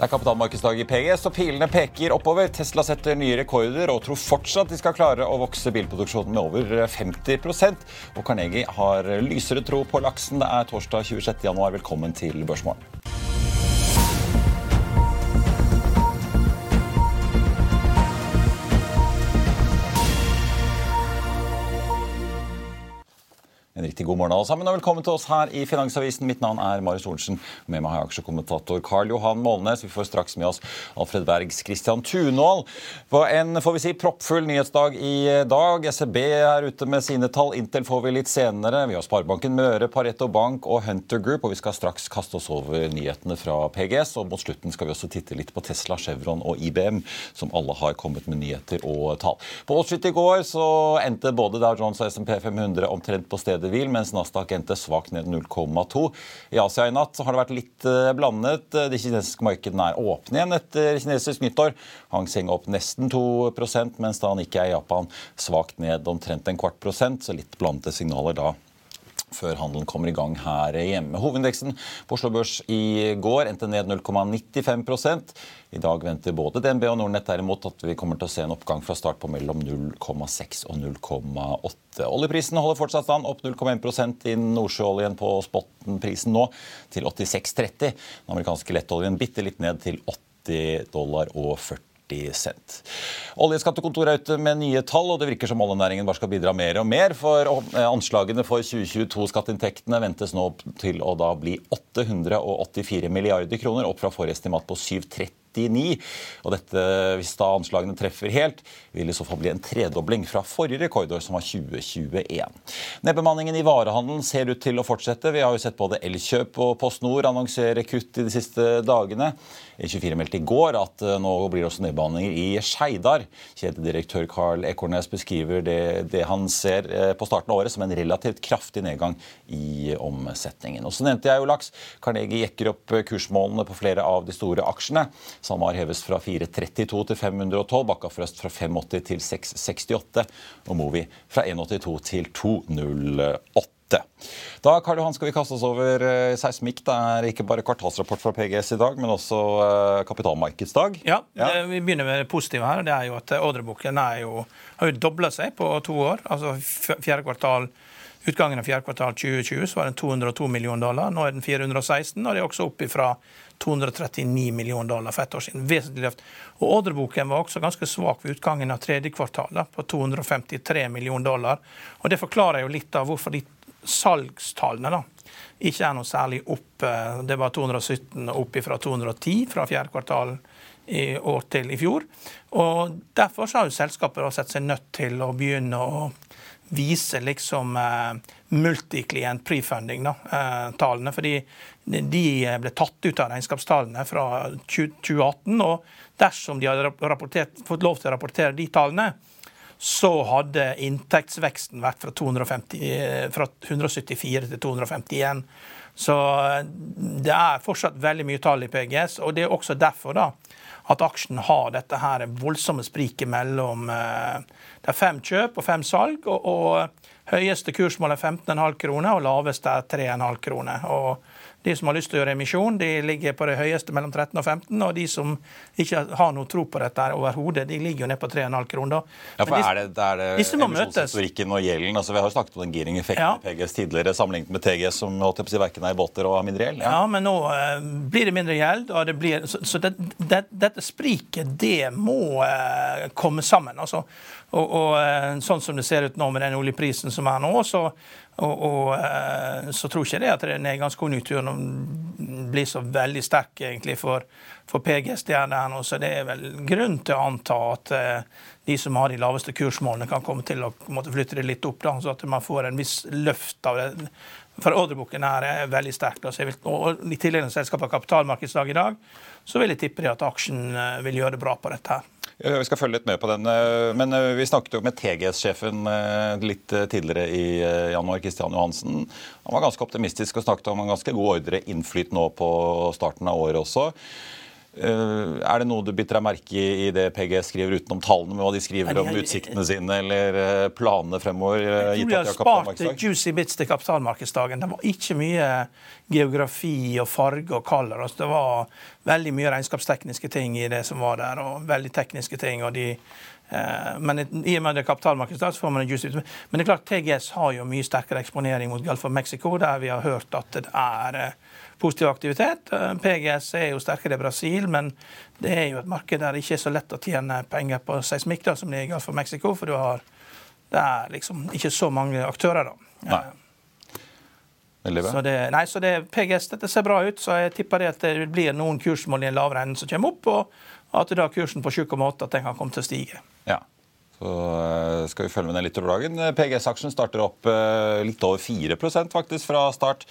Det er kapitalmarkedsdag i PGS, og pilene peker oppover. Tesla setter nye rekorder og tror fortsatt de skal klare å vokse bilproduksjonen med over 50% Og Carnegie har lysere tro på laksen. Det er torsdag 26.1. Velkommen til Børsmorgen. En riktig god morgen alle sammen, og velkommen til oss her i Finansavisen. Mitt navn er Marius og Med meg har jeg aksjekommentator Karl Johan Målnes. Vi får straks med oss Alfred Bergs Christian Tunål. På en får vi si, proppfull nyhetsdag i dag. SEB er ute med sine tall. Intel får vi litt senere. Vi har Sparebanken Møre, Pareto Bank og Hunter Group. Og vi skal straks kaste oss over nyhetene fra PGS. Og mot slutten skal vi også titte litt på Tesla, Chevron og IBM, som alle har kommet med nyheter og tall. På Wall Street i går så endte både Dow Jones og SMP 500 omtrent på stedet hvil, mens Nasdaq endte svakt ned 0,2. I Asia i natt har det vært litt eh, blandet. De kinesiske markedene er åpne igjen etter kinesisk nyttår. Hang Seng opp nesten 2 mens da Nikkei i Japan svakt ned omtrent en kvart prosent. Så litt blandede signaler da før handelen kommer i gang her hjemme. Hovedindeksen på Oslo Børs i går endte ned 0,95 I dag venter både DNB og Nordnett derimot at vi kommer til å se en oppgang fra start på mellom 0,6 og 0,8. Oljeprisen holder fortsatt stand, opp 0,1% i nordsjøoljen på spotten-prisen nå til 86,30. Den amerikanske lettoljen bitte litt ned til 80 dollar og 40 cent. Oljeskattekontoret er ute med nye tall, og det virker som oljenæringen bare skal bidra mer og mer. For anslagene for 2022-skatteinntektene ventes nå til å da bli 884 milliarder kroner, opp fra forrige estimat på 730 og dette, Hvis da anslagene treffer helt, vil i så fall bli en tredobling fra forrige rekordår, som var 2021. Nedbemanningen i varehandelen ser ut til å fortsette. Vi har jo sett både Elkjøp og PostNord annonsere kutt i de siste dagene. E24 meldte i går at eh, nå blir det også nedbemanninger i Skeidar. Kjededirektør Carl Ekornes beskriver det, det, han ser eh, på starten av året som en relativt kraftig nedgang i omsetningen. Og så nevnte jeg jo laks. Carnegie jekker opp kursmålene på flere av de store aksjene. SalMar heves fra 4,32 til 512, Bakkafrost fra 5,80 til 6,68 og Movi fra 1,82 til 2,08. Da Karl Johan, skal vi kaste oss over eh, seismikk. Det er ikke bare kvartalsrapport fra PGS i dag, men også eh, kapitalmarkedsdag. Ja, ja. Vi begynner med det positive her. Det er jo at ordreboken har jo dobla seg på to år. Altså fjerde kvartal Utgangen av fjerde kvartal 2020 så var den 202 millioner dollar. Nå er den 416, og det er også opp ifra 239 millioner dollar for ett år siden. Vesentlig løft. Og Ordreboken var også ganske svak ved utgangen av tredje kvartal, på 253 millioner dollar. Og Det forklarer jo litt av hvorfor de salgstallene da, ikke er noe særlig opp. Eh, det var 217 opp fra 210 fra fjerde kvartal i år til i fjor. Og Derfor har jo selskapet sett seg nødt til å begynne å vise liksom eh, multiklient prefunding-tallene. Eh, fordi de ble tatt ut av regnskapstallene fra 2018. Og dersom de hadde fått lov til å rapportere de tallene, så hadde inntektsveksten vært fra, 250, eh, fra 174 til 251. Så det er fortsatt veldig mye tall i PGS, og det er også derfor da at aksjen har dette her voldsomme spriket mellom Det er fem kjøp og fem salg, og, og høyeste kursmål er 15,5 kroner, og laveste er 3,5 kroner. Og de som har lyst til å gjøre emisjon, de ligger på det høyeste mellom 13 og 15. Og de som ikke har noe tro på dette overhodet, de ligger jo ned på 3,5 kroner. Ja, for er det, det er det emisjonshistorikken og gjelden? Altså, vi har jo snakket om den gearing-effekten ja. i PGS tidligere, sammenlignet med TGS, som holdt på å si, verken er i båter og har mindre gjeld. Ja. ja. men nå uh, blir det mindre gjeld. og det blir, Så, så det, det, dette spriket, det må uh, komme sammen. altså. Og, og, uh, sånn som det ser ut nå med den oljeprisen som er nå, så og, og eh, så tror ikke det at nedgangskonjunkturen blir så veldig sterk egentlig for, for PG-stjerner nå. Så det er vel grunn til å anta at eh, de som har de laveste kursmålene, kan komme til å måtte flytte det litt opp, da, så at man får en viss løft av det. For ordreboken her er veldig sterk. og I tillegg til selskapet kapitalmarkedsdag i dag, så vil jeg tippe at aksjen eh, vil gjøre det bra på dette. her. Vi skal følge litt med på den. Eh, men eh, vi snakket jo med TGS-sjefen eh, litt tidligere i januar, Kristian Johansen. Han var ganske optimistisk og snakket om en ganske god ordre innflyt nå på starten av året også. Eh, er det noe du biter deg merke i i det PG skriver utenom tallene, med hva de skriver om utsiktene sine eller eh, planene fremover? Eh, jeg tror de har spart juicy bits til kapitalmarkedsdagen. Det var ikke mye geografi og farge og color. Altså, det var veldig mye regnskapstekniske ting i det som var der, og veldig tekniske ting. og de men i og med det er kapitalmarkedsdag, så får man en juicy Men det er klart TGS har jo mye sterkere eksponering mot Gulf of Mexico, der vi har hørt at det er positiv aktivitet. Eh, PGS er jo sterkere i Brasil, men det er jo et marked der det ikke er så lett å tjene penger på seismikk da, som det er for Mexico, for du har, det er liksom ikke så mange aktører. da. Nei. Så det, nei, så det, PGS, dette ser bra ut, så jeg tipper det at det blir noen kursmål i en lavere ende som kommer opp, og at da kursen på 7,8 at den kan komme til å stige. Ja. Så eh, skal vi følge med den litt over dagen. PGS-aksjen starter opp eh, litt over 4% faktisk fra start.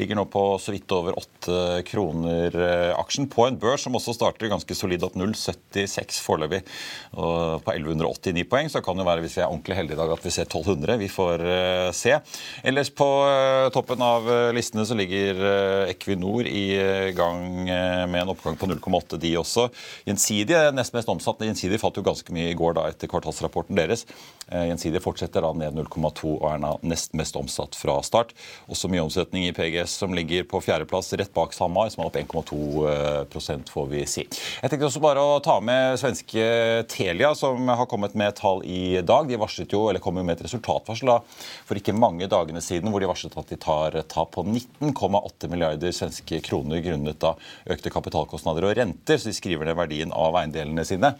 Ligger nå på så vidt over 8 kroner eh, aksjen på en børs som også starter ganske solid opp 0,76 foreløpig. Og på 1189 poeng, så kan det være hvis vi er ordentlig heldige i dag at vi ser 1200. Vi får se. Ellers på toppen av listene så ligger Equinor i gang med en oppgang på 0,8, de også. Gjensidige, nest mest omsatte. Gjensidige falt jo ganske mye i går da etter kvartalsrapporten rapporten deres. Eh, Gjensidige fortsetter da ned 0,2 og er nest mest omsatt fra start. Også mye omsetning i PGS, som ligger på fjerdeplass rett bak SalMar, som er opp 1,2 eh, får vi si. Jeg tenkte også bare å ta med svenske Telia, som har kommet med et tall i dag. De varslet jo, eller kom jo med et resultatvarsel da, for ikke mange dagene siden, hvor de varslet at de tar tap på 19,8 milliarder svenske kroner grunnet da økte kapitalkostnader og renter. Så de skriver ned verdien av eiendelene sine.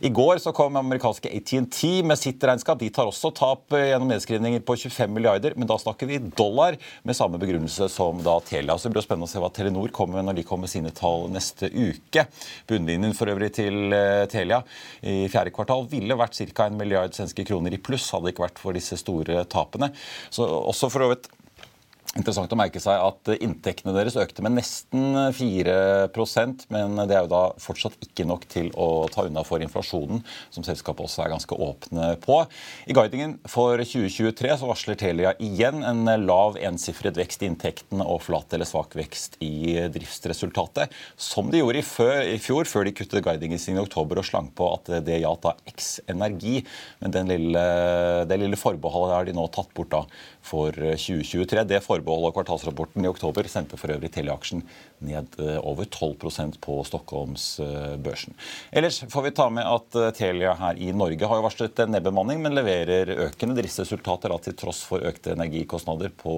I går så kom amerikanske ATNT 10 med sitt regnskap. De tar også tap eh, gjennom nedskrivninger på 25 milliarder, men da snakker vi dollar, med samme begrunnelse som da Telia. Så det blir spennende å se hva Telenor kommer med når de kommer med sine tall neste uke. Bunnlinjen for øvrig til eh, Telia i fjerde kvartal ville vært ca. en milliard svenske kroner i pluss, hadde det ikke vært for disse store tapene. Så også for å vite Interessant å merke seg at inntektene deres økte med nesten 4% men det er jo da fortsatt ikke nok til å ta unna for inflasjonen, som selskapet også er ganske åpne på. I guidingen for 2023 så varsler Telia igjen en lav ensifret vekst i inntektene og flat eller svak vekst i driftsresultatet, som de gjorde i, fjor, før de kuttet guidingen sin i oktober og slang på at det gjaldt da X Energi. Men lille, det lille forbeholdet har de nå tatt bort da for 2023. Det forbeholdet kvartalsrapporten i oktober sendte for øvrig Telia-aksjen ned eh, over 12% på Stockholmsbørsen. Ellers får vi ta med at eh, Telia her i Norge har jo varslet en nedbemanning, men leverer økende driftsresultater til tross for økte energikostnader på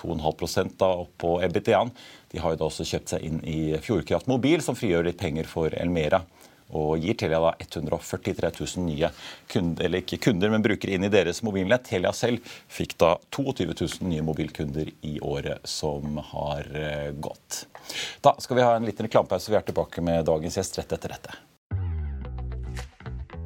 2,5 da opp på EBITDA-en. De har jo da også kjøpt seg inn i Fjordkraft Mobil, som frigjør litt penger for Elmera og gir Telia da 143 000 nye kunder, eller ikke kunder, men brukere inn i deres mobilnett. Telia selv fikk da 22 000 nye mobilkunder i året som har eh, gått. Da skal vi ha en liten reklamepause. Vi er tilbake med dagens gjest rett etter dette.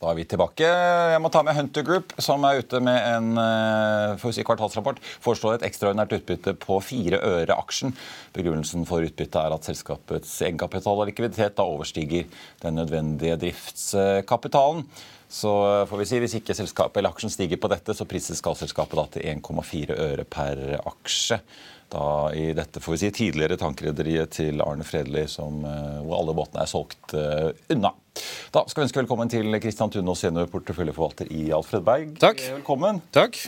Da er vi tilbake. Jeg må ta med Hunter Group, som er ute med en eh, for si, kvartalsrapport. Foreslår et ekstraordinært utbytte på fire øre aksjen. Begrunnelsen for utbyttet er at selskapets egenkapital og likviditet da overstiger den nødvendige driftskapitalen. Så eh, får vi si, Hvis ikke selskapet eller aksjen stiger på dette, så prises skal selskapet da til 1,4 øre per aksje. Da i dette får vi si, tidligere tankrederiet til Arne Fredli, som, eh, hvor alle båtene er solgt unna. Da skal vi ønske velkommen til Kristian Tunås, seniorporteføljeforvalter i Alfred Berg. Takk. Velkommen. Takk.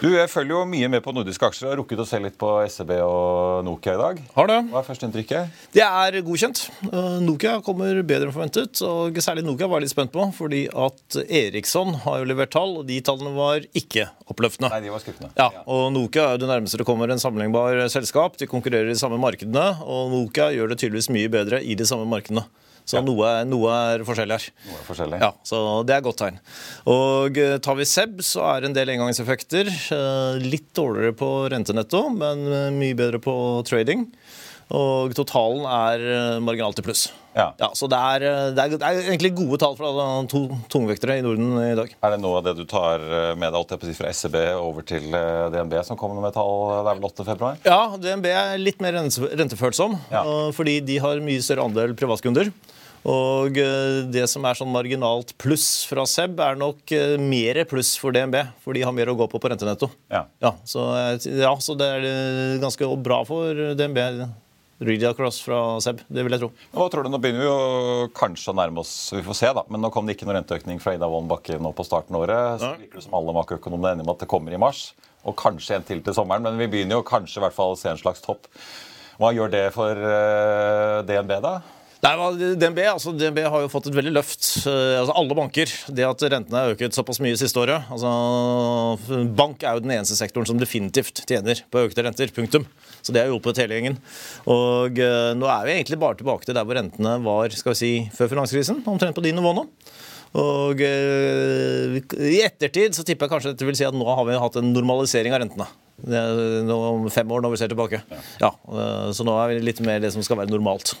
Du jeg følger jo mye med på nordiske aksjer. Jeg har rukket å se litt på SEB og Nokia i dag. Har det. Hva er førsteinntrykket? Det er godkjent. Uh, Nokia kommer bedre enn forventet. og Særlig Nokia var jeg litt spent på, fordi at Eriksson har jo levert tall, og de tallene var ikke oppløftende. Nei, de var skuffende. Ja, og Nokia er jo det nærmeste det kommer en sammenlignbar selskap. De konkurrerer i de samme markedene, og Nokia gjør det tydeligvis mye bedre i de samme markedene. Så noe, noe, er forskjellig her. Noe er forskjellig. Ja, Så det er godt tegn. Og eh, tar vi Seb, så er det en del engangseffekter. Eh, litt dårligere på rentenetto, men eh, mye bedre på trading. Og totalen er marginalt til pluss. Ja. ja så det er, det, er, det er, egentlig gode tall fra to tungvektere i Norden i dag. Er det noe av det du tar med deg fra SEB over til DNB, som kommer med tall det er vel 8. februar? Ja, DNB er litt mer rentefølsom, ja. fordi de har mye større andel privatkunder. Og eh, det som er sånn marginalt pluss fra SEB, er nok eh, mer pluss for DNB. For de har mer å gå på på rentenetto. Ja. Ja, så, eh, ja, så det er ganske bra for DNB. Read across fra SEB, det vil jeg tro. Hva tror du, Nå begynner vi jo kanskje å nærme oss, vi får se da, men nå kom det ikke noen renteøkning fra Ida Wolden Bakke nå på starten av året. Så virker det som alle makroøkonomene er enige om at det kommer i mars. Og kanskje en til til sommeren, men vi begynner jo kanskje i hvert fall å se en slags topp. Hva gjør det for DNB, da? Nei, DNB, altså DNB har jo fått et veldig løft. Eh, altså Alle banker. Det at rentene har øket såpass mye siste året altså Bank er jo den eneste sektoren som definitivt tjener på økte renter. Punktum. Så det har hjulpet hele gjengen. Og uh, nå er vi egentlig bare tilbake til der hvor rentene var skal vi si, før finanskrisen. Omtrent på de nivåene. Og uh, i ettertid så tipper jeg kanskje dette vil si at nå har vi hatt en normalisering av rentene. Om fem år når vi ser tilbake. Ja. ja uh, så nå er vi litt mer det som skal være normalt.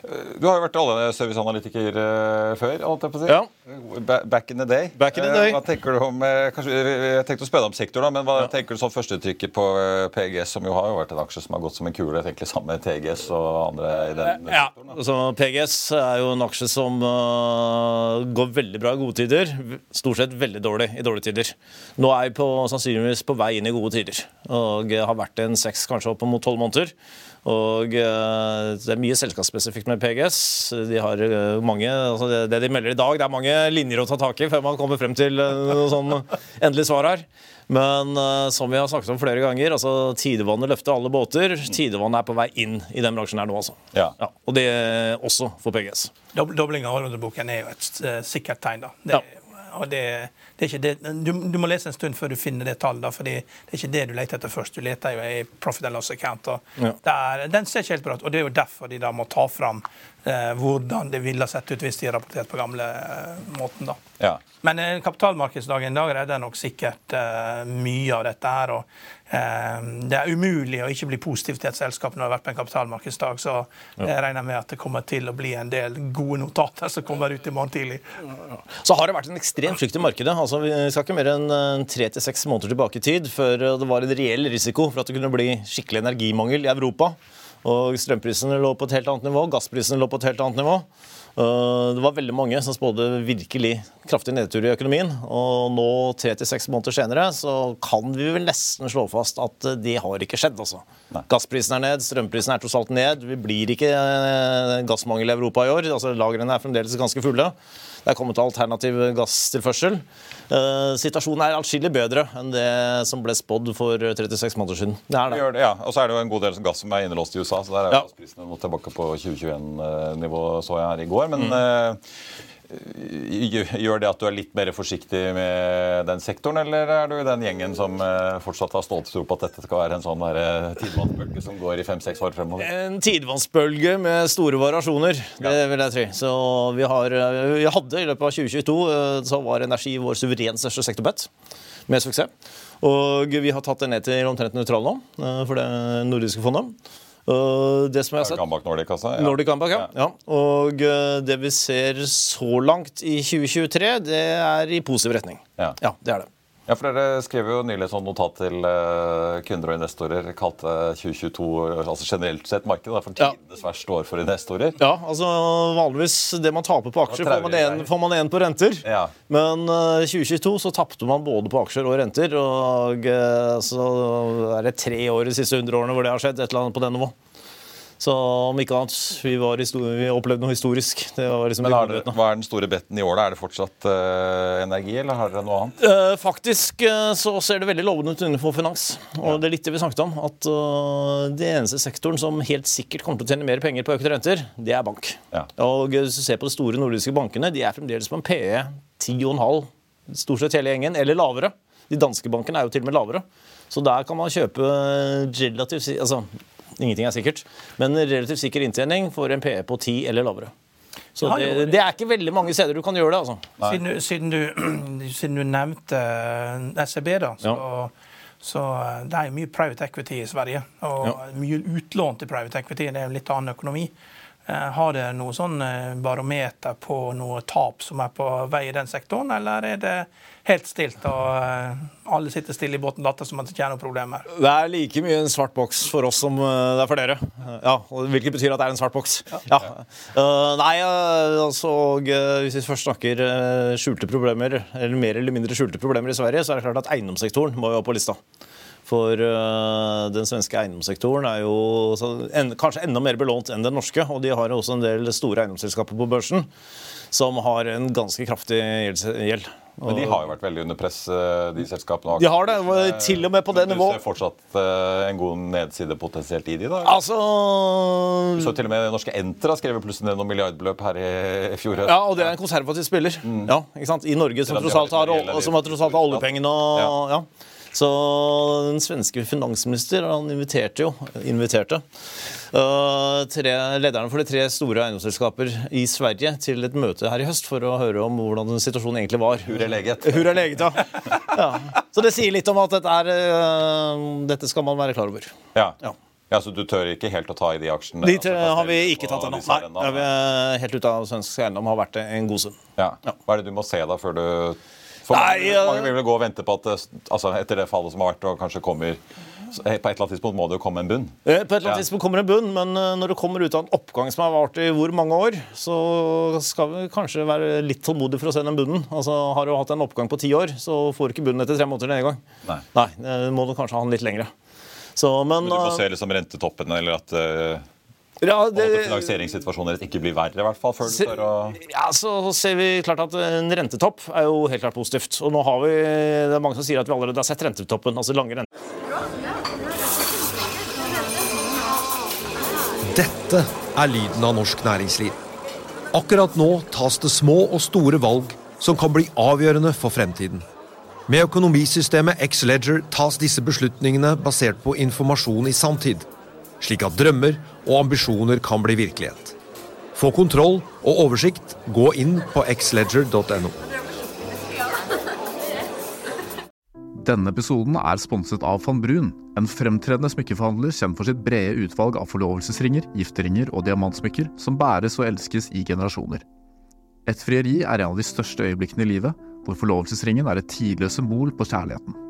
Du har jo vært serviceanalytiker uh, før. holdt jeg på å si. Ja. Back in the day. Back in the day. Uh, hva tenker du om, uh, kanskje, Jeg tenkte å spørre om sektor, da, men hva ja. tenker du som førsteinntrykket på PGS, som jo har jo vært en aksje som har gått som en kule, egentlig sammen med TGS og andre i den ja. sektoren? Altså, PGS er jo en aksje som går veldig bra i gode tider. Stort sett veldig dårlig i dårlige tider. Nå er vi på, sannsynligvis på vei inn i gode tider. Og har vært en seks, kanskje opp mot tolv måneder. Og eh, Det er mye selskapsspesifikt med PGS. De har eh, mange, altså det, de melder i dag, det er mange linjer å ta tak i før man kommer frem til eh, noe sånn endelig svar her. Men som vi har snakket om flere ganger, altså tidevannet løfter alle båter. Tidevannet er på vei inn i den bransjen her nå, altså. Ja. Ja, og det også for PGS. Dobling av ordreboken er jo et sikkert tegn. da. Det, ja. Og det det det, du, du, må lese en stund før du finner det tallet. for Det er ikke det du leter etter først. Du leter jo i profit and loss account. ja. der, Den ser ikke helt bra ut. og Det er jo derfor de da må ta fram eh, hvordan det ville sett ut hvis de rapporterte på gamle eh, måten. da. Ja. Men eh, kapitalmarkedsdagen i dag redder nok sikkert eh, mye av dette. her, og Det er umulig å ikke bli positiv til et selskap når det har vært på en kapitalmarkedsdag. Så jeg regner med at det kommer til å bli en del gode notater som kommer ut i morgen tidlig. Så har det vært en ekstremt frykt i markedet. altså Vi skal ikke mer enn tre til seks måneder tilbake i tid før det var en reell risiko for at det kunne bli skikkelig energimangel i Europa. Og strømprisene lå på et helt annet nivå, gassprisene lå på et helt annet nivå. Eh, det var veldig mange som spådde virkelig kraftig nedtur i økonomien. Og nå, tre til seks måneder senere, så kan vi vel nesten slå fast at det har ikke skjedd. altså. Gassprisen er ned, strømprisen er tross alt ned. Vi blir ikke eh, gassmangel i Europa i år. altså Lagrene er fremdeles ganske fulle. Det er kommet alternativ gasstilførsel. Uh, situasjonen er atskillig bedre enn det som ble spådd for 36 måneder siden. Det er det. det ja. Og så er det jo en god del gass som er innelåst i USA, så der er ja. gassprisene tilbake på 2021-nivå, så jeg her i går. Men mm. Gjør det at du er litt mer forsiktig med den sektoren, eller er du den gjengen som eh, fortsatt har stolt tro på at dette skal være en sånn tidvannsbølge som går i fem-seks år fremover? En tidvannsbølge med store variasjoner, det vil jeg tro. Så vi, har, vi hadde i løpet av 2022 så var energi vår suverent største sektorbett, med suksess. Og vi har tatt det ned til omtrent nøytral nå, for det nordiske fondet. Det som jeg har sett Gambak Nordic, altså? Ja. Nordic Gambak, ja. ja. Og det vi ser så langt i 2023, det er i positiv retning. Ja, ja det er det. Ja, for Dere skrev jo nylig et sånn notat til uh, kunder og investorer. Kalte 2022 altså generelt sett markedet for tidenes ja. verste år for investorer. Ja, altså vanligvis det man taper på aksjer, får man, en, får man en på renter. Ja. Men uh, eh, 2022 så tapte man både på aksjer og renter. Og uh, så er det tre år de siste hundre årene hvor det har skjedd. et eller annet på det nivået. Så om ikke annet, vi, vi opplevde noe historisk. Liksom Men det, Hva er den store betten i år? da? Er det fortsatt uh, energi, eller har dere noe annet? Uh, faktisk uh, så ser det veldig lovende ut innenfor finans. Og ja. det er litt det vi snakket om. At det eneste sektoren som helt sikkert kommer til å tjene mer penger på økte renter, det er bank. Ja. Og hvis du ser på de store nordiske bankene, de er fremdeles på en PE 10,5, stort sett hele gjengen, eller lavere. De danske bankene er jo til og med lavere. Så der kan man kjøpe relativt altså Ingenting er sikkert. Men relativt sikker inntjening for en PE på 10 eller lavere. Så det, det, er ikke veldig mange steder du kan gjøre det. altså. Siden du, siden du, siden du nevnte eh, SEB, da, så, ja. så, eh, det er mye private equity i Sverige. Og ja. mye utlån til private equity. Det er en litt annen økonomi. Eh, har det noe sånn barometer på noe tap som er på vei i den sektoren, eller er det helt stilt, og uh, alle sitter stille i båten datter som at det ikke er noen problemer? Det er like mye en svart boks for oss som det er for dere. Ja, Hvilket betyr at det er en svart boks. Ja. ja. Nei, altså Hvis vi først snakker skjulte problemer, eller mer eller mindre skjulte problemer i Sverige, så er det klart at eiendomssektoren må jo opp på lista. For uh, den svenske eiendomssektoren er jo så, en, kanskje enda mer belånt enn den norske. Og de har også en del store eiendomsselskaper på børsen som har en ganske kraftig gjeld. Men de har jo vært veldig under press, eh, de selskapene. De har det, til og med på det nivået. Du ser fortsatt uh, en god nedside potensielt i de da? Altså... Så til og med norske Entra skrev plutselig ned noen milliardbeløp her i fjor Ja, og det er en konservativ spiller. Mm. Ja, ikke sant? I Norge, som tross alt har, har oljepengene og ja. ja. Så den svenske finansminister han inviterte jo inviterte uh, tre, lederne for de tre store eiendomsselskaper i Sverige til et møte her i høst for å høre om hvordan situasjonen egentlig var. Hur er leget. Hur er leget, ja. ja. Så det sier litt om at dette, er, uh, dette skal man være klar over. Ja. ja. Ja, Så du tør ikke helt å ta i de aksjene? De altså, har vi ikke tatt ennå. Nei, vi er helt ute av svensk eiendom har vært en god stund. Ja. Hva er det du må se da før du for Nei, mange, mange vil gå og vente på at altså, etter det fallet som har vært, og kanskje kommer på et eller annet tidspunkt må det jo komme en bunn? Eh, på et eller annet ja. tidspunkt kommer en bunn, men eh, når det kommer ut av en oppgang som har vart i hvor mange år, så skal vi kanskje være litt tålmodige for å se den bunnen. Altså, Har du hatt en oppgang på ti år, så får du ikke bunnen etter tre måneder nedgang. Nei. Nei, det må du kanskje ha den litt lengre. Så, men, men, du må se liksom rentetoppen, eller at uh ja, det, og at finansieringssituasjonen ikke blir verre, i hvert fall. før se, du å... Ja, så ser vi klart at En rentetopp er jo helt klart positivt. Og nå har vi, Det er mange som sier at vi allerede har sett rentetoppen. altså lange renter. Dette er lyden av norsk næringsliv. Akkurat nå tas det små og store valg som kan bli avgjørende for fremtiden. Med økonomisystemet X-Leger tas disse beslutningene basert på informasjon i sanntid slik at drømmer og ambisjoner kan bli virkelighet. Få kontroll og oversikt. Gå inn på xledger.no. Denne episoden er sponset av van Brun, en fremtredende smykkeforhandler kjent for sitt brede utvalg av forlovelsesringer, gifteringer og diamantsmykker som bæres og elskes i generasjoner. Et frieri er en av de største øyeblikkene i livet, hvor forlovelsesringen er et tidløst symbol på kjærligheten.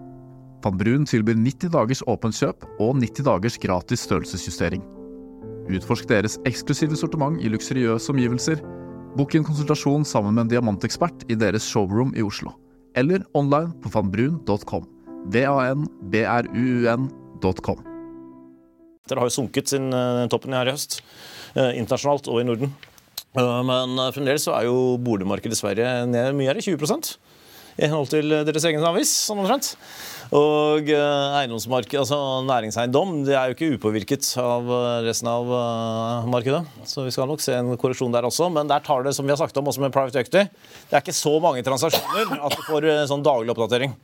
Van Brun tilbyr 90 dagers åpent kjøp og 90 dagers gratis størrelsesjustering. Utforsk deres eksklusive sortiment i luksuriøse omgivelser. Bokk en konsultasjon sammen med en diamantekspert i deres showroom i Oslo. eller online på vanbrun.com. V-a-n-b-r-u-u-n.com. Dere har jo sunket siden eh, toppen her i høst, eh, internasjonalt og i Norden. Eh, Men fremdeles så er jo boligmarkedet i Sverige ned mye her, i 20% i henhold til deres egen avis. sånn omtrent. Og eh, eiendomsmarked, altså næringseiendom det er jo ikke upåvirket av eh, resten av eh, markedet. Så vi skal nok se en korreksjon der også. Men der tar det, som vi har sagt om også med private equity, det er ikke så mange transaksjoner at du får sånn daglig oppdatering.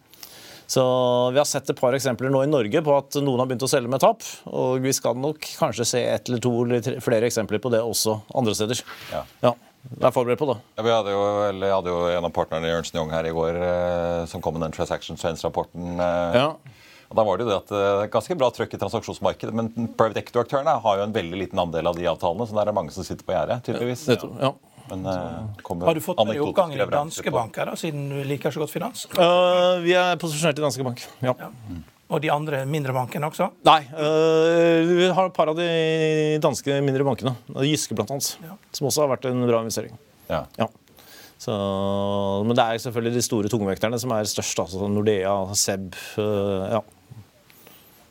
Så Vi har sett et par eksempler nå i Norge på at noen har begynt å selge med tap. Og vi skal nok kanskje se ett eller to eller tre, flere eksempler på det også andre steder. Ja. Ja, Vær forberedt på da. Ja, vi hadde jo, eller hadde jo en av partnerne i Ernst Young her i går eh, som kom med den Transaction Trends-rapporten. Eh, Ja. og da var Det jo det at eh, det er ganske bra trøkk i transaksjonsmarkedet, men private equity-aktørene har jo en veldig liten andel av de avtalene, så der er mange som sitter på gjerdet, tydeligvis. Nettopp, ja. Men, eh, Har du fått med deg oppgangen i danske banker, da, siden du liker så godt finans? Uh, vi er posisjonert i Danske Bank. Ja. Og de andre mindre bankene også? Nei, eh, vi har et par av de danske mindre bankene. Giske blant annet. Ja. Som også har vært en bra investering. Ja. Ja. Så, men det er selvfølgelig de store tungvekterne som er størst. Altså Nordea, Seb. eh, ja.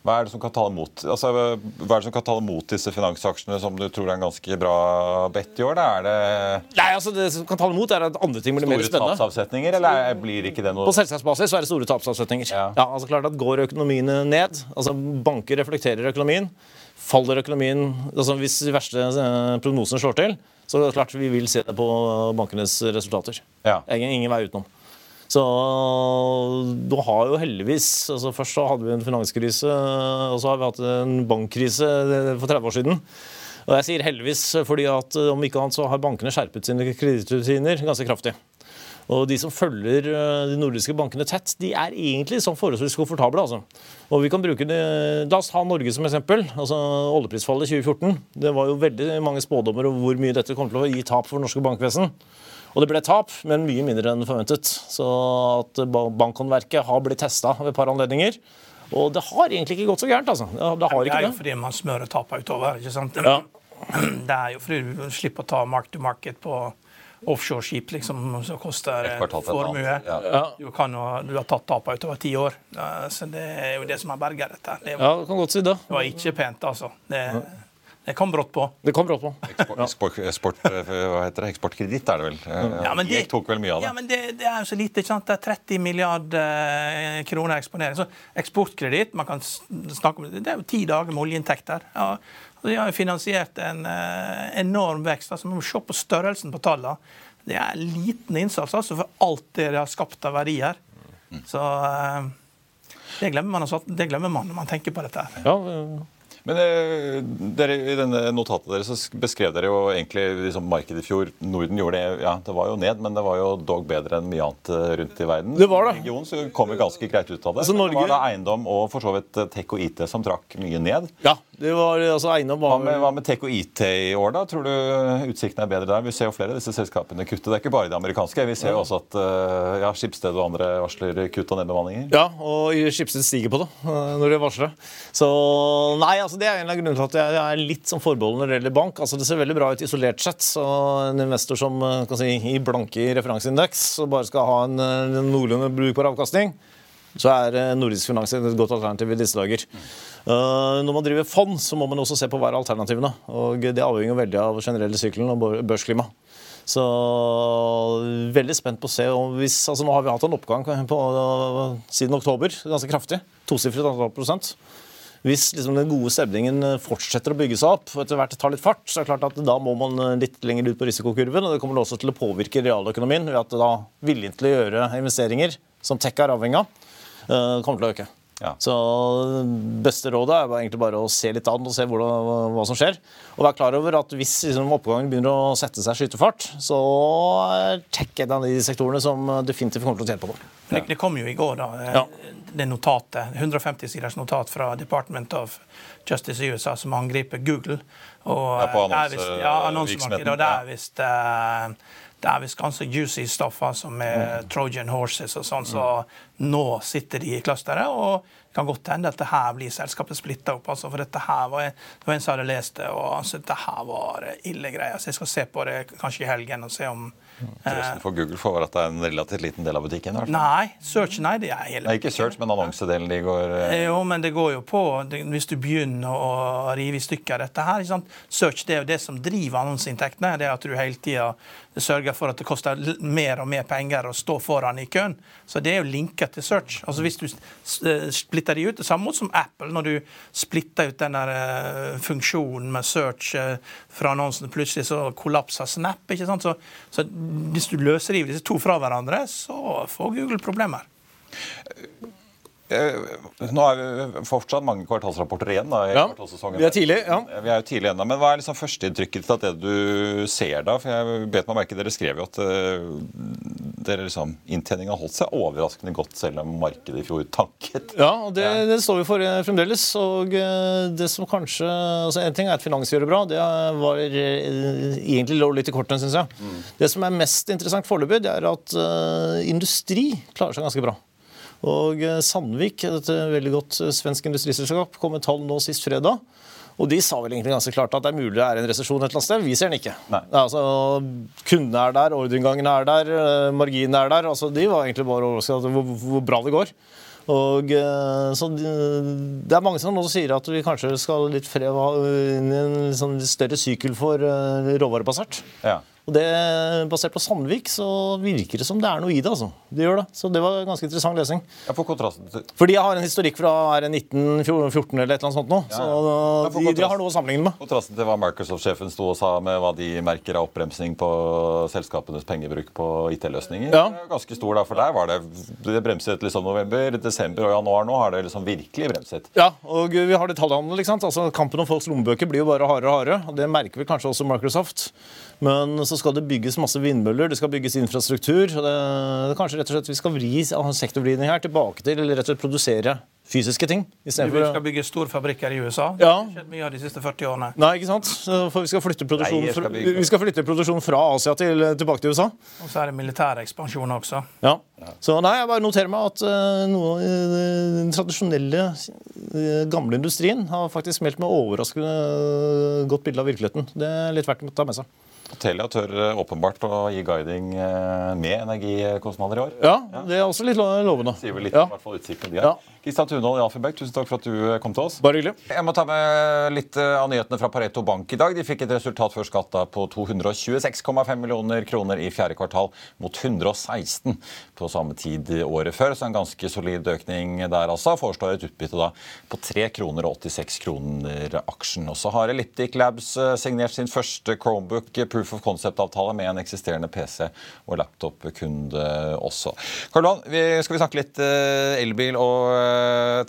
Hva er det som kan ta imot altså, hva er det som kan tale mot disse finansaksjene som du tror er en ganske bra bet i år? Da? Er det Nei, altså Det som kan ta imot, er at andre ting blir mer spennende. store tapsavsetninger, eller er- blir ikke det noe På selskapsbasis så er det store tapsavsetninger. Ja. Ja. altså klart at Går økonomiene ned, altså banker reflekterer økonomien, faller økonomien altså Hvis de verste eh, prognosene slår til, så er det klart vi vil se det på bankenes resultater. Ja. Ingen, ingen vei utenom. Så du har jo heldigvis altså Først så hadde vi en finanskrise, og så har vi hatt en bankkrise for 30 år siden. Og jeg sier heldigvis fordi at om ikke annet så har bankene skjerpet sine kredittrutiner ganske kraftig. Og De som følger eh, de nordiske bankene tett, de er egentlig sånn forholdsvis komfortable. altså. Og vi kan bruke det, La oss ta Norge som eksempel. altså Oljeprisfallet i 2014. Det var jo veldig mange spådommer om hvor mye dette kommer til å gi tap for norske bankvesen. Og det ble tap, men mye mindre enn forventet. Så at bankhåndverket har blitt testa ved et par anledninger. Og det har egentlig ikke gått så gærent, altså. Det det har Det ikke er jo det. fordi man smører tapene utover. ikke sant? Ja. Det er jo fordi du slipper å ta mark to market på offshoreskip liksom, som koster Et kvartal formue. ja. Du, kan jo, du har tatt tapene utover ti år. Så det er jo det som har berga dette. Det Ja, du kan godt si det. var ikke pent, altså. Det, det kom brått på. Det kom brått på. Eksport, eksport, eksport, hva heter det? Eksportkreditt er det vel? Ja, men det, GIEK tok vel mye av det. Ja, men det, det er jo så lite. ikke sant? Det er 30 milliard eh, kroner eksponering. Så eksportkreditt man kan snakke om, det det er jo ti dager med oljeinntekter. Ja, de har jo finansiert en eh, enorm vekst. altså Man må se på størrelsen på tallene. Det er liten innsats altså, for alt det de har skapt av verdier. Så eh, det glemmer, man, altså, det glemmer man når man tenker på dette. her. Ja, eh, Men eh, dere, I denne notatet deres så beskrev dere jo egentlig liksom, markedet i fjor. Norden gjorde det ja, det var jo ned, men det var jo dog bedre enn mye annet eh, rundt i verden. Det var det. Regionen så kom vi ganske greit ut av det. Altså, Norge- Det var da eiendom og for så vidt eh, tech og IT som trakk mye ned. ja det var altså eiendom Hva med, hva med tech og IT i år, da? Tror du utsiktene er bedre der? Vi ser jo flere av disse selskapene kutte. Det er ikke bare de amerikanske. Vi ser jo også at ja, Skipsted og andre varsler kutt og nedbemanninger. Ja, og Skipsted stiger på det når de varsler. Så nei, altså det er en av grunnene til at jeg er litt som forbeholden når det gjelder bank. Altså Det ser veldig bra ut isolert sett. Så en investor som eh, kan si, i blanke referanseindeks og bare skal ha en, eh, en noenlunde brukbar avkastning, så er eh, nordisk finans et godt alternativ i disse dager. Når man driver fond, så må man også se på hva er alternativene. Og det avhenger veldig av generelle syklen og bør- børsklima. Så veldig spent på å se om hvis, altså Nå har vi hatt en oppgang på, siden oktober, ganske kraftig. Tosifret antall prosent. Hvis liksom den gode stemningen fortsetter å bygge seg opp og etter hvert tar litt fart, så er det klart at da må man litt lenger ut på risikokurven. og Det kommer også til å påvirke realøkonomien ved at da viljen til å gjøre investeringer, som tech er avhengig av, eh, kommer til å øke. Ja. Så beste rådet er egentlig bare å se litt an og se hvordan, hva som skjer. Og være klar over at hvis liksom, oppgangen begynner å sette seg skytefart, så er tech en av de sektorene som definitivt kommer til å tjene på det. Det, det kom jo i går, da. eh, Ja. Det notatet. 150 siders notat fra Department of Justice i USA som angriper Google. Og, Ja, på eh, er annonsemarkedet. Og det er visst eh, det er visst ganske juicy stoff, altså med Mm. Trojan horses og sånn, så nå sitter de i clusteret. Og det kan godt hende at det her blir selskapet splitta opp. altså, For dette her var, det var en som hadde lest det, og altså, det her var ille greier. Så jeg skal se på det kanskje i helgen og se om Trøsten for Google for at det er en relativt liten del av butikken. i. Nei, search, nei, det er hele Nei, ikke search, men annonsedelen de går eh, Jo, men det går jo på det, Hvis du begynner å rive i stykker dette her ikke sant? Search det er jo det som driver annonseinntektene. Det er at du hele tida sørger for at det koster mer og mer penger å stå foran i køen. Så det er jo linket til search. Altså Hvis du eh, splitter de ut, det samme som Apple, når du splitter ut den der eh, funksjonen med search eh, fra annonsene, plutselig så kollapser Snap. ikke sant? Så, så hvis du løsriver disse to fra hverandre, så får Google problemer. Eh, Nå er vi fortsatt mange kvartalsrapporter igjen. da, i Ja, kvartalssesongen. vi er tidlig, ja. Vi er jo tidlig ennå, men Hva er liksom førsteinntrykket til at det du ser da? For jeg bet meg merke Dere skrev jo at eh, dere liksom, inntjeningen har holdt seg overraskende godt, selv om markedet i fjor tanket. Ja, og det, det står vi for eh, fremdeles. Og eh, det som kanskje altså En ting er at finans gjør det bra. Det var eh, egentlig lå litt i kortene, syns jeg. Det som er mest interessant foreløpig, det er at eh, industri klarer seg ganske bra. Og eh, Sandvik, et eh, veldig godt eh, svensk industriselskap, kom med tall nå sist fredag. Og de sa vel egentlig ganske klart at det er mulig det er en resesjon et eller annet sted. Vi ser den ikke. Nei. Altså, Kundene er der, ordreinngangen er der, marginene er der. altså De var egentlig bare overrasket over hvor, hvor bra det går. Og så Det er mange som nå sier at vi kanskje skal litt fred inn i en sånn større sykkel for råvarebasert. Ja. Og det, Basert på Sandvik så virker det som det er noe i det. altså. Det gjør det. Så det var ganske interessant lesing. Ja, For kontrasten til Fordi jeg har en historikk fra er 1914 eller et eller annet sånt nå. Så Ja, for de, de har noe å sammenligne med. kontrasten til hva Microsoft-sjefen sto og sa med hva de merker av oppbremsing på selskapenes pengebruk på IT-løsninger, Ja. er ganske stor. da, For der var det det bremset liksom november, desember og januar. Nå har det liksom virkelig bremset. Ja, og vi har detaljhandel. ikke sant? Altså Kampen om folks lommebøker blir jo bare hardere og hardere. Det merker vel kanskje også Microsoft. Men så skal det bygges masse vindmøller, det skal bygges infrastruktur. og det, det er kanskje rett og slett Vi skal vri sektorvridning her tilbake til eller rett og slett produsere fysiske ting. Vi skal bygge storfabrikker i USA. Det Ja. har skjedd mye av de siste 40 årene. Nei, ikke sant? For vi skal flytte produksjonen, Nei, skal fra, vi skal flytte produksjonen fra Asia til, tilbake til USA. Og så er det militær ekspansjon også. Ja. Så nei, jeg bare noterer meg at eh, noe av eh, den tradisjonelle eh, gamle industrien har faktisk meldt med overraskende godt bilde av virkeligheten. Det er litt verdt å ta med seg. Telia tør eh, åpenbart å gi guiding eh, med energikostnader i år. Ja, det er også litt lovende. lovende. Sier vel litt Ja. om i hvert fall utsiktene de har. Ja. Kristian Tunhold i Alfenberg, tusen takk for at du eh, kom til oss. Bare hyggelig. Jeg må ta med litt eh, av nyhetene fra Pareto Bank i dag. De fikk et resultat før skatt på 226,5 millioner kroner i fjerde kvartal, mot 116 på samme tid året før. Så en ganske solid økning der altså. Foreslår et utbytte da på 3 kroner og 86 kroner aksjen. Og så har Elliptic Labs eh, signert sin første Chromebook proof of concept-avtale med en eksisterende PC og laptop-kunde også. Karl Johan, skal vi snakke litt elbil og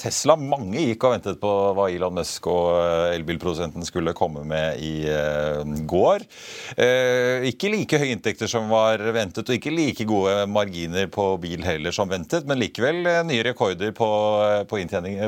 Tesla. Mange gikk og ventet på hva Elon Musk og eh, elbilprodusenten skulle komme med i eh, går. Eh, ikke like høye inntekter som var ventet, og ikke like gode marginer på bil heller som ventet, men likevel eh, nye rekorder på, eh, på,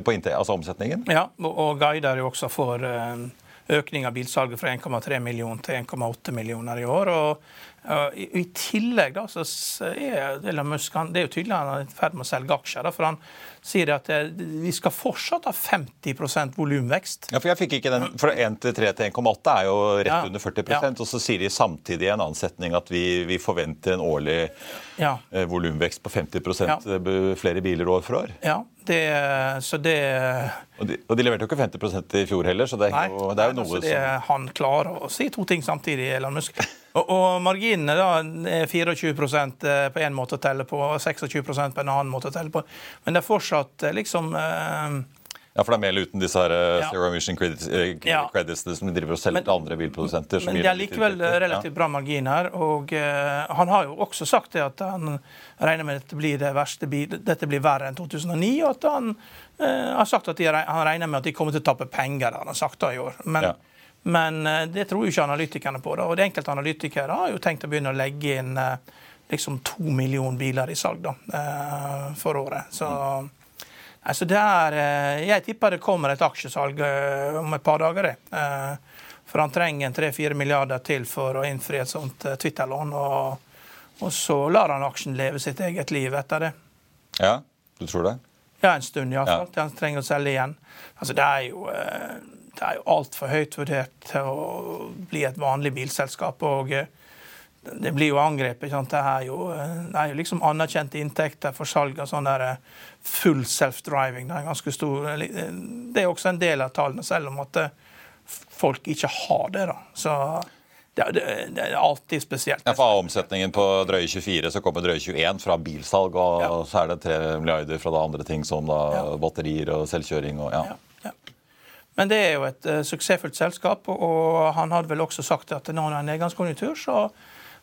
på altså omsetningen. Ja, og, guider jo også for eh, økning av bilsalget fra 1,3 millioner til 1,8 millioner i år. og eh, i, I tillegg da, så er Elon Musk han, det er jo tydelig han er i ferd med å selge aksjer. Da, for han sier at eh, vi skal fortsatt ha 50% volumvekst. Ja, for jeg fikk ikke den, for 1 til 3 til 1,8 er jo rett Ja. under 40 Ja. og så sier de samtidig i en annen setning at vi, vi forventer en årlig Ja. eh, volumvekst på 50 Ja. flere biler år for år. ja det, så det Og de, og de leverte jo ikke 50 i fjor heller, så det er, Nei, jo, det er jo noe altså, det, som Han klarer å si to ting samtidig, Elon Musk. Og, og marginene da er 24% på én måte å telle på, og 26% på en annen måte å telle på. Men det er fortsatt eh, liksom eh, Ja, for det er mel uten disse her eh, Ja. zero emission credits, eh, Ja. credits som de driver og selger Men- til andre bilprodusenter. Men det er likevel inntekter. relativt bra margin her. Og eh, han har jo også sagt det at han regner med at dette blir det verste bil, dette blir verre enn 2009. Og at han eh, har sagt at de, han regner med at de kommer til å tappe penger. Han har sagt det i år. Men, Ja. men eh, det tror jo ikke analytikerne på. Da. Og de enkelte analytikere har jo tenkt å begynne å legge inn eh, liksom to millioner biler i salg da, eh, for året. Så Altså er, eh, jeg tipper det kommer et aksjesalg eh, om et par dager. det. Eh, For han trenger en 3-4 milliarder til for å innfri et sånt Twitter-lån. Og, og så lar han aksjen leve sitt eget liv etter det. Ja, du tror det? Ja, en stund iallfall. Ja. Han trenger å selge igjen. Altså det er jo, det er jo altfor høyt vurdert til å bli et vanlig bilselskap. og det blir jo angrepet. ikke sant? Det er jo, eh, det er jo liksom anerkjente inntekter for salg av sånn der eh, full self-driving. Det er ganske stor. eh, Det er også en del av tallene, selv om at folk ikke har det. da. Så det, det, det er alltid spesielt. Ja, for Av omsetningen på drøye 24 så kommer drøye 21 fra bilsalg, og Ja. så er det 3 milliarder fra da andre ting som da Ja. batterier og selvkjøring. og ja. Ja, ja. Men det er jo et uh, suksessfullt selskap, og, og han hadde vel også sagt at når det er nedgangskonjunktur, så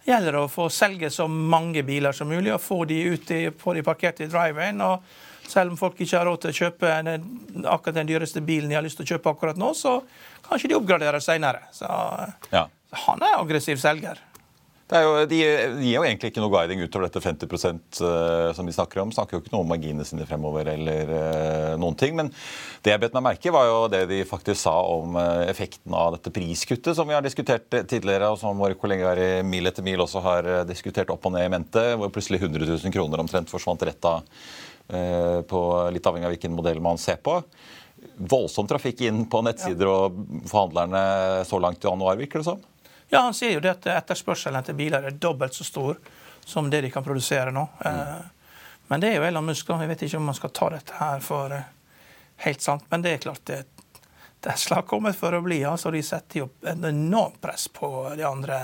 gjelder det å få selge så mange biler som mulig og få de ut i, få de parkert i drivewayen. og selv om folk ikke har råd til å kjøpe den, akkurat den dyreste bilen de har lyst til å kjøpe akkurat nå, så kanskje de oppgraderer senere. Så, Ja. så han er aggressiv selger. Det jo, de, gir jo egentlig ikke noe guiding utover dette 50 eh, som de snakker om. Snakker jo ikke noe om marginene sine fremover eller eh, noen ting. Men det jeg bet meg merke var jo det de faktisk sa om eh, effekten av dette priskuttet som vi har diskutert tidligere, og som våre kollegaer i Mil etter mil også har diskutert opp og ned i mente, hvor plutselig 100 000 kroner omtrent forsvant rett av på litt avhengig av hvilken modell man ser på. Voldsom trafikk inn på nettsider og forhandlerne så langt i januar, virker det som. Ja, han sier jo det at etterspørselen etter biler er dobbelt så stor som det de kan produsere nå. Mm. Men det er jo Elon Musk. Vi Jeg vet ikke om man skal ta dette her for eh, helt sant, men det er klart det, Tesla har kommet for å bli. altså De setter jo en enormt press på de andre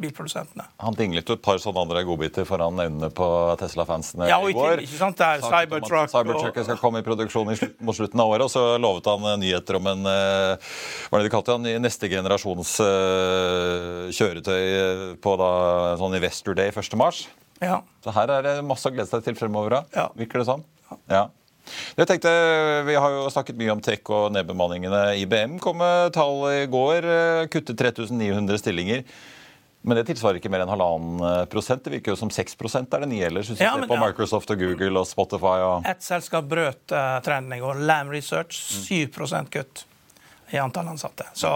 bilprodusentene. Han dinglet jo et par sånne andre godbiter foran øynene på Tesla-fansene Ja, i går. ikke sant, det er Cybertruck Cybertruck og... skal komme i produksjon mot slutten av året, og så lovet han eh, nyheter om en eh, Hva er det de kalte han? Neste generasjons eh, kjøretøy på da sånn Investor Day 1. mars. Ja. Så her er det masse å glede seg til fremover. Ja. Virker det sånn? Ja. Jeg tenkte, Vi har jo snakket mye om tech og nedbemanningene. IBM kom med tall i går. eh, Kuttet 3900 stillinger. Men det tilsvarer ikke mer enn halvannen prosent. Det virker jo som 6 er det nye ellers. Hvis Ja, på ja. Microsoft og Google og Spotify og Et selskap brøt eh, trenden i går. Lam Research. 7% kutt i antall ansatte. Så,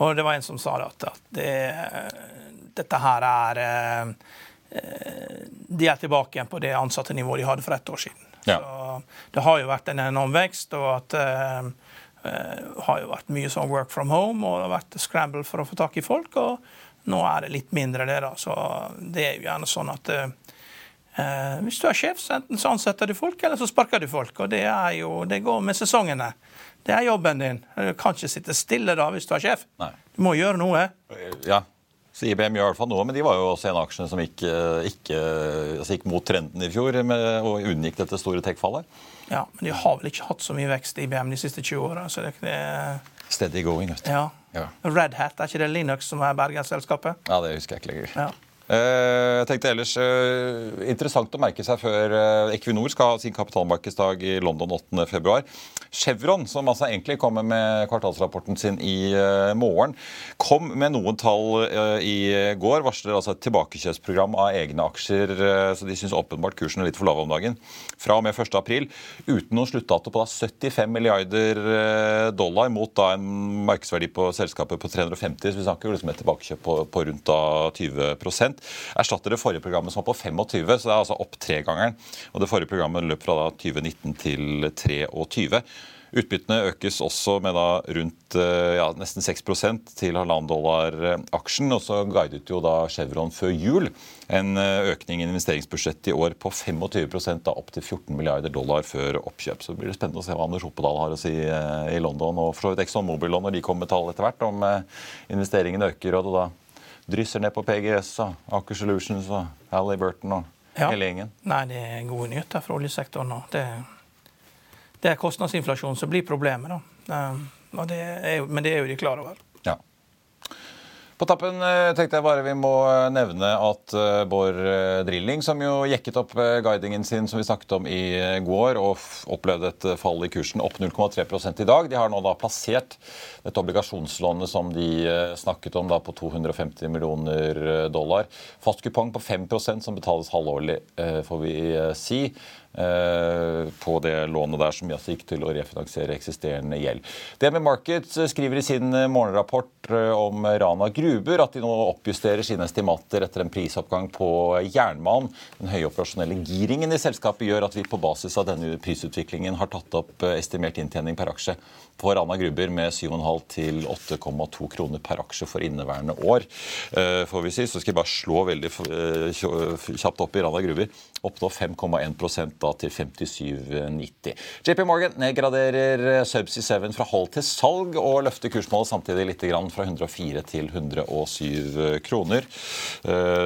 og det var en som sa det at, at det, dette her er eh, De er tilbake igjen på det ansatte-nivået de hadde for ett år siden. Ja. Så det har jo vært en enorm vekst, og at eh, eh, har jo vært mye sånn work from home, og det har vært scramble for å få tak i folk. og nå er det litt mindre det, da. Så det er jo gjerne sånn at eh, Eh, hvis du er sjef, så enten så ansetter du folk, eller så sparker du folk. Og det er jo, det går med sesongene. Det er jobben din. Du kan ikke sitte stille da hvis du er sjef. Nei. Du må gjøre noe. Ja. Så IBM gjør i hvert fall noe, men de var jo også en av aksjene som gikk, eh, ikke, altså gikk mot trenden i fjor med, og unngikk dette store tech-fallet. Ja, Men de har vel ikke hatt så mye vekst i IBM de siste 20 åra. Så det, Steady going, vet du. ja. Ja. Red Hat, er ikke det Linux som er bergensselskapet? Ja, det husker jeg ikke lenger. Ja. Eh, Jeg tenkte ellers eh, Interessant å merke seg før Equinor skal ha sin kapitalmarkedsdag i London 8.2. Chevron, som altså egentlig kommer med kvartalsrapporten sin i eh, morgen, kom med noen tall eh, i går. Varsler altså et tilbakekjøpsprogram av egne aksjer, eh, så de syns åpenbart kursen er litt for lav om dagen. Fra og med 1.4, uten noen sluttdato på da 75 milliarder dollar mot da en markedsverdi på selskapet på 350, så vi snakker jo liksom et tilbakekjøp på, på rundt da 20% Erstatter det forrige programmet som var på 25, så det er altså opp tregangeren. Og det forrige programmet løp fra da 2019 til 23. Utbyttene økes også med da rundt eh, ja, nesten 6% til halvannen dollar eh, aksjen. Og så guidet jo da Chevron før jul en eh, økning i investeringsbudsjettet i år på 25 da opp til 14 milliarder dollar før oppkjøp. Så blir det spennende å se hva Anders Oppedal har å si i London, og for så vidt Exxon Mobil når de kommer med tall etter hvert, om investeringene investeringen øker og det da drysser ned på PGS og Aker Solutions og Halliburton og hele gjengen. Nei, det er gode nyheter fra oljesektoren nå. Det, det er kostnadsinflasjon som blir problemet. Eh, det jo- men det er jo de klar over. Ja. På tappen eh, tenkte jeg bare vi må eh, nevne at Bård Drilling, som jo jekket opp guidingen sin som vi snakket om i går, og opplevde et fall i kursen opp 0,3 i dag, de har nå da plassert dette obligasjonslånet som de snakket om da på 250 millioner dollar. Fast kupong på 5% som betales halvårlig, får vi si. Eh, på det lånet der som gikk til å refinansiere eksisterende gjeld. DNB Markets eh, skriver i sin eh, morgenrapport om Rana Gruber at de nå oppjusterer sine estimater etter en prisoppgang på jernmalm. Den høye operasjonelle giringen i selskapet gjør at vi på basis av denne prisutviklingen har tatt opp estimert inntjening per aksje på Rana Gruber med 7,5 til 8,2 kroner per aksje for inneværende år. får vi si. Så skal jeg bare slå veldig kjapt opp i Rana Gruber. Oppnå 5,1% da til 57,90. JP Morgan nedgraderer Subsea 7 fra hold til salg og løfter kursmålet samtidig litt fra 104 til 107 kroner.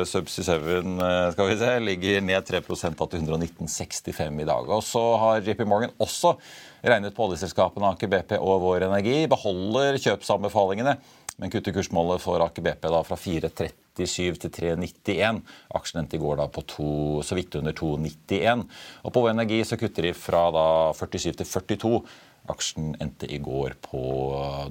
Subsea 7 uh, skal vi se, ligger ned 3 da til 119,65 i dag. Og så har JP Morgan også regnet på oljeselskapene Aker BP og Vår Energi. Beholder kjøpsanbefalingene, men kutter kursmålet for Aker BP fra 4,37 til 3,91. Aksjen endte i går da på to, så vidt under 2,91. Og på Vår Energi så kutter de fra da 47 til 42. Aksjen endte i går på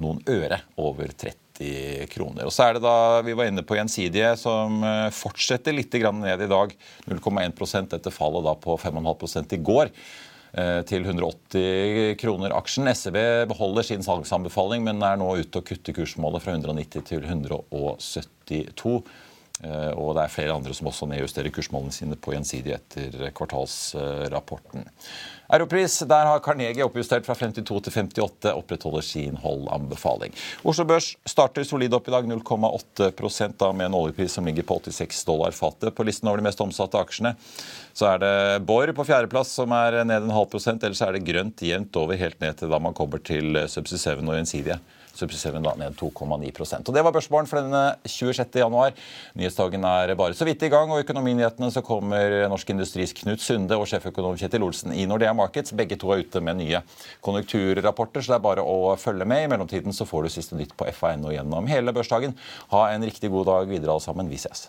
noen øre over 30 kroner. Og så er det da vi var inne på Gjensidige, som eh, fortsetter litt ned i dag. 0,1 etter fallet da på 5,5 i går. Eh, til 180 kroner aksjen. SEB beholder sin salgsanbefaling, men er nå ute og kutter kursmålet fra 190 til 172. Eh, og det er flere andre som også nedjusterer kursmålene sine på gjensidig etter kvartalsrapporten. Europris, der har Carnegie oppjustert fra 52 til 58, opprettholder sin holdanbefaling. Oslo Børs starter solid opp i dag, 0,8 da med en oljepris som ligger på 86 dollar fatet. På listen over de mest omsatte aksjene så er det Borr på fjerdeplass, som er ned en halv prosent. Ellers er det grønt jevnt over helt ned til da man kommer til Subsea 7 og Gjensidige. 7 da ned 2,9% Og Det var børsmålen for denne 26. januar. Nyhetsdagen er bare så vidt i gang, og i Økonominyhetene så kommer Norsk Industris Knut Sunde og sjeføkonom Kjetil Olsen i Nordea Markets. Begge to er ute med nye konjunkturrapporter, så det er bare å følge med. I mellomtiden så får du siste nytt på FA.no gjennom hele børsdagen. Ha en riktig god dag videre alle sammen. Vi ses.